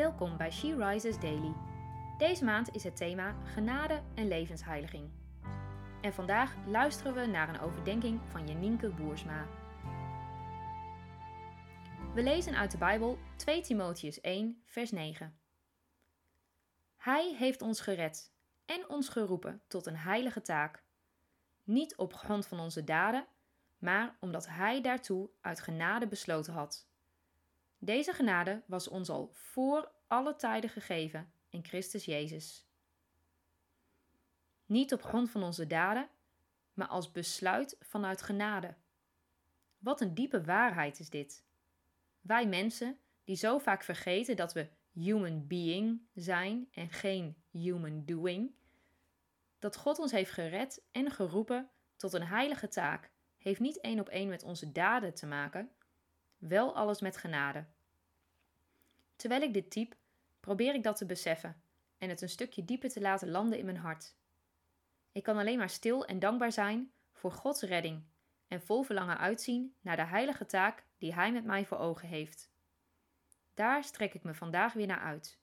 Welkom bij She Rises Daily. Deze maand is het thema genade en levensheiliging. En vandaag luisteren we naar een overdenking van Janienke Boersma. We lezen uit de Bijbel 2 Timotheus 1, vers 9. Hij heeft ons gered en ons geroepen tot een heilige taak. Niet op grond van onze daden, maar omdat Hij daartoe uit genade besloten had. Deze genade was ons al voor alle tijden gegeven in Christus Jezus. Niet op grond van onze daden, maar als besluit vanuit genade. Wat een diepe waarheid is dit. Wij mensen die zo vaak vergeten dat we human being zijn en geen human doing, dat God ons heeft gered en geroepen tot een heilige taak, heeft niet één op één met onze daden te maken, wel alles met genade. Terwijl ik dit typ, probeer ik dat te beseffen en het een stukje dieper te laten landen in mijn hart. Ik kan alleen maar stil en dankbaar zijn voor Gods redding en vol verlangen uitzien naar de heilige taak die Hij met mij voor ogen heeft. Daar strek ik me vandaag weer naar uit.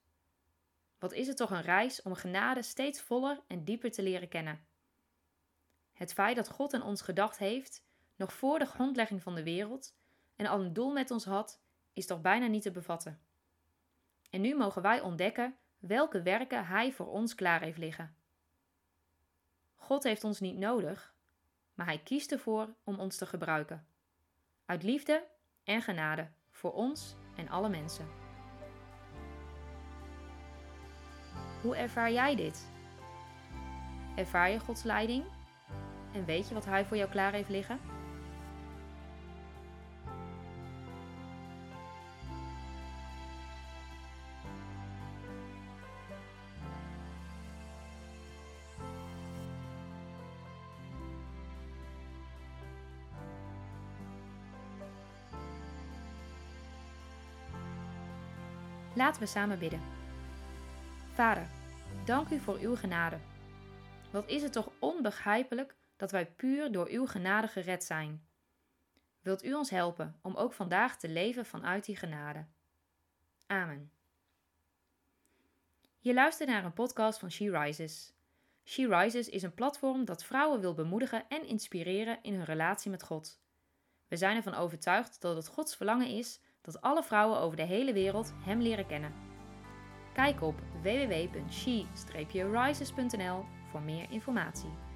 Wat is het toch een reis om genade steeds voller en dieper te leren kennen. Het feit dat God aan ons gedacht heeft, nog voor de grondlegging van de wereld, en al een doel met ons had, is toch bijna niet te bevatten. En nu mogen wij ontdekken welke werken Hij voor ons klaar heeft liggen. God heeft ons niet nodig, maar Hij kiest ervoor om ons te gebruiken. Uit liefde en genade voor ons en alle mensen. Hoe ervaar jij dit? Ervaar je Gods leiding? En weet je wat Hij voor jou klaar heeft liggen? Laten we samen bidden. Vader, dank u voor uw genade. Wat is het toch onbegrijpelijk dat wij puur door uw genade gered zijn. Wilt u ons helpen om ook vandaag te leven vanuit die genade? Amen. Je luistert naar een podcast van She Rises. She Rises is een platform dat vrouwen wil bemoedigen en inspireren in hun relatie met God. We zijn ervan overtuigd dat het Gods verlangen is dat alle vrouwen over de hele wereld Hem leren kennen. Kijk op www.she-rises.nl voor meer informatie.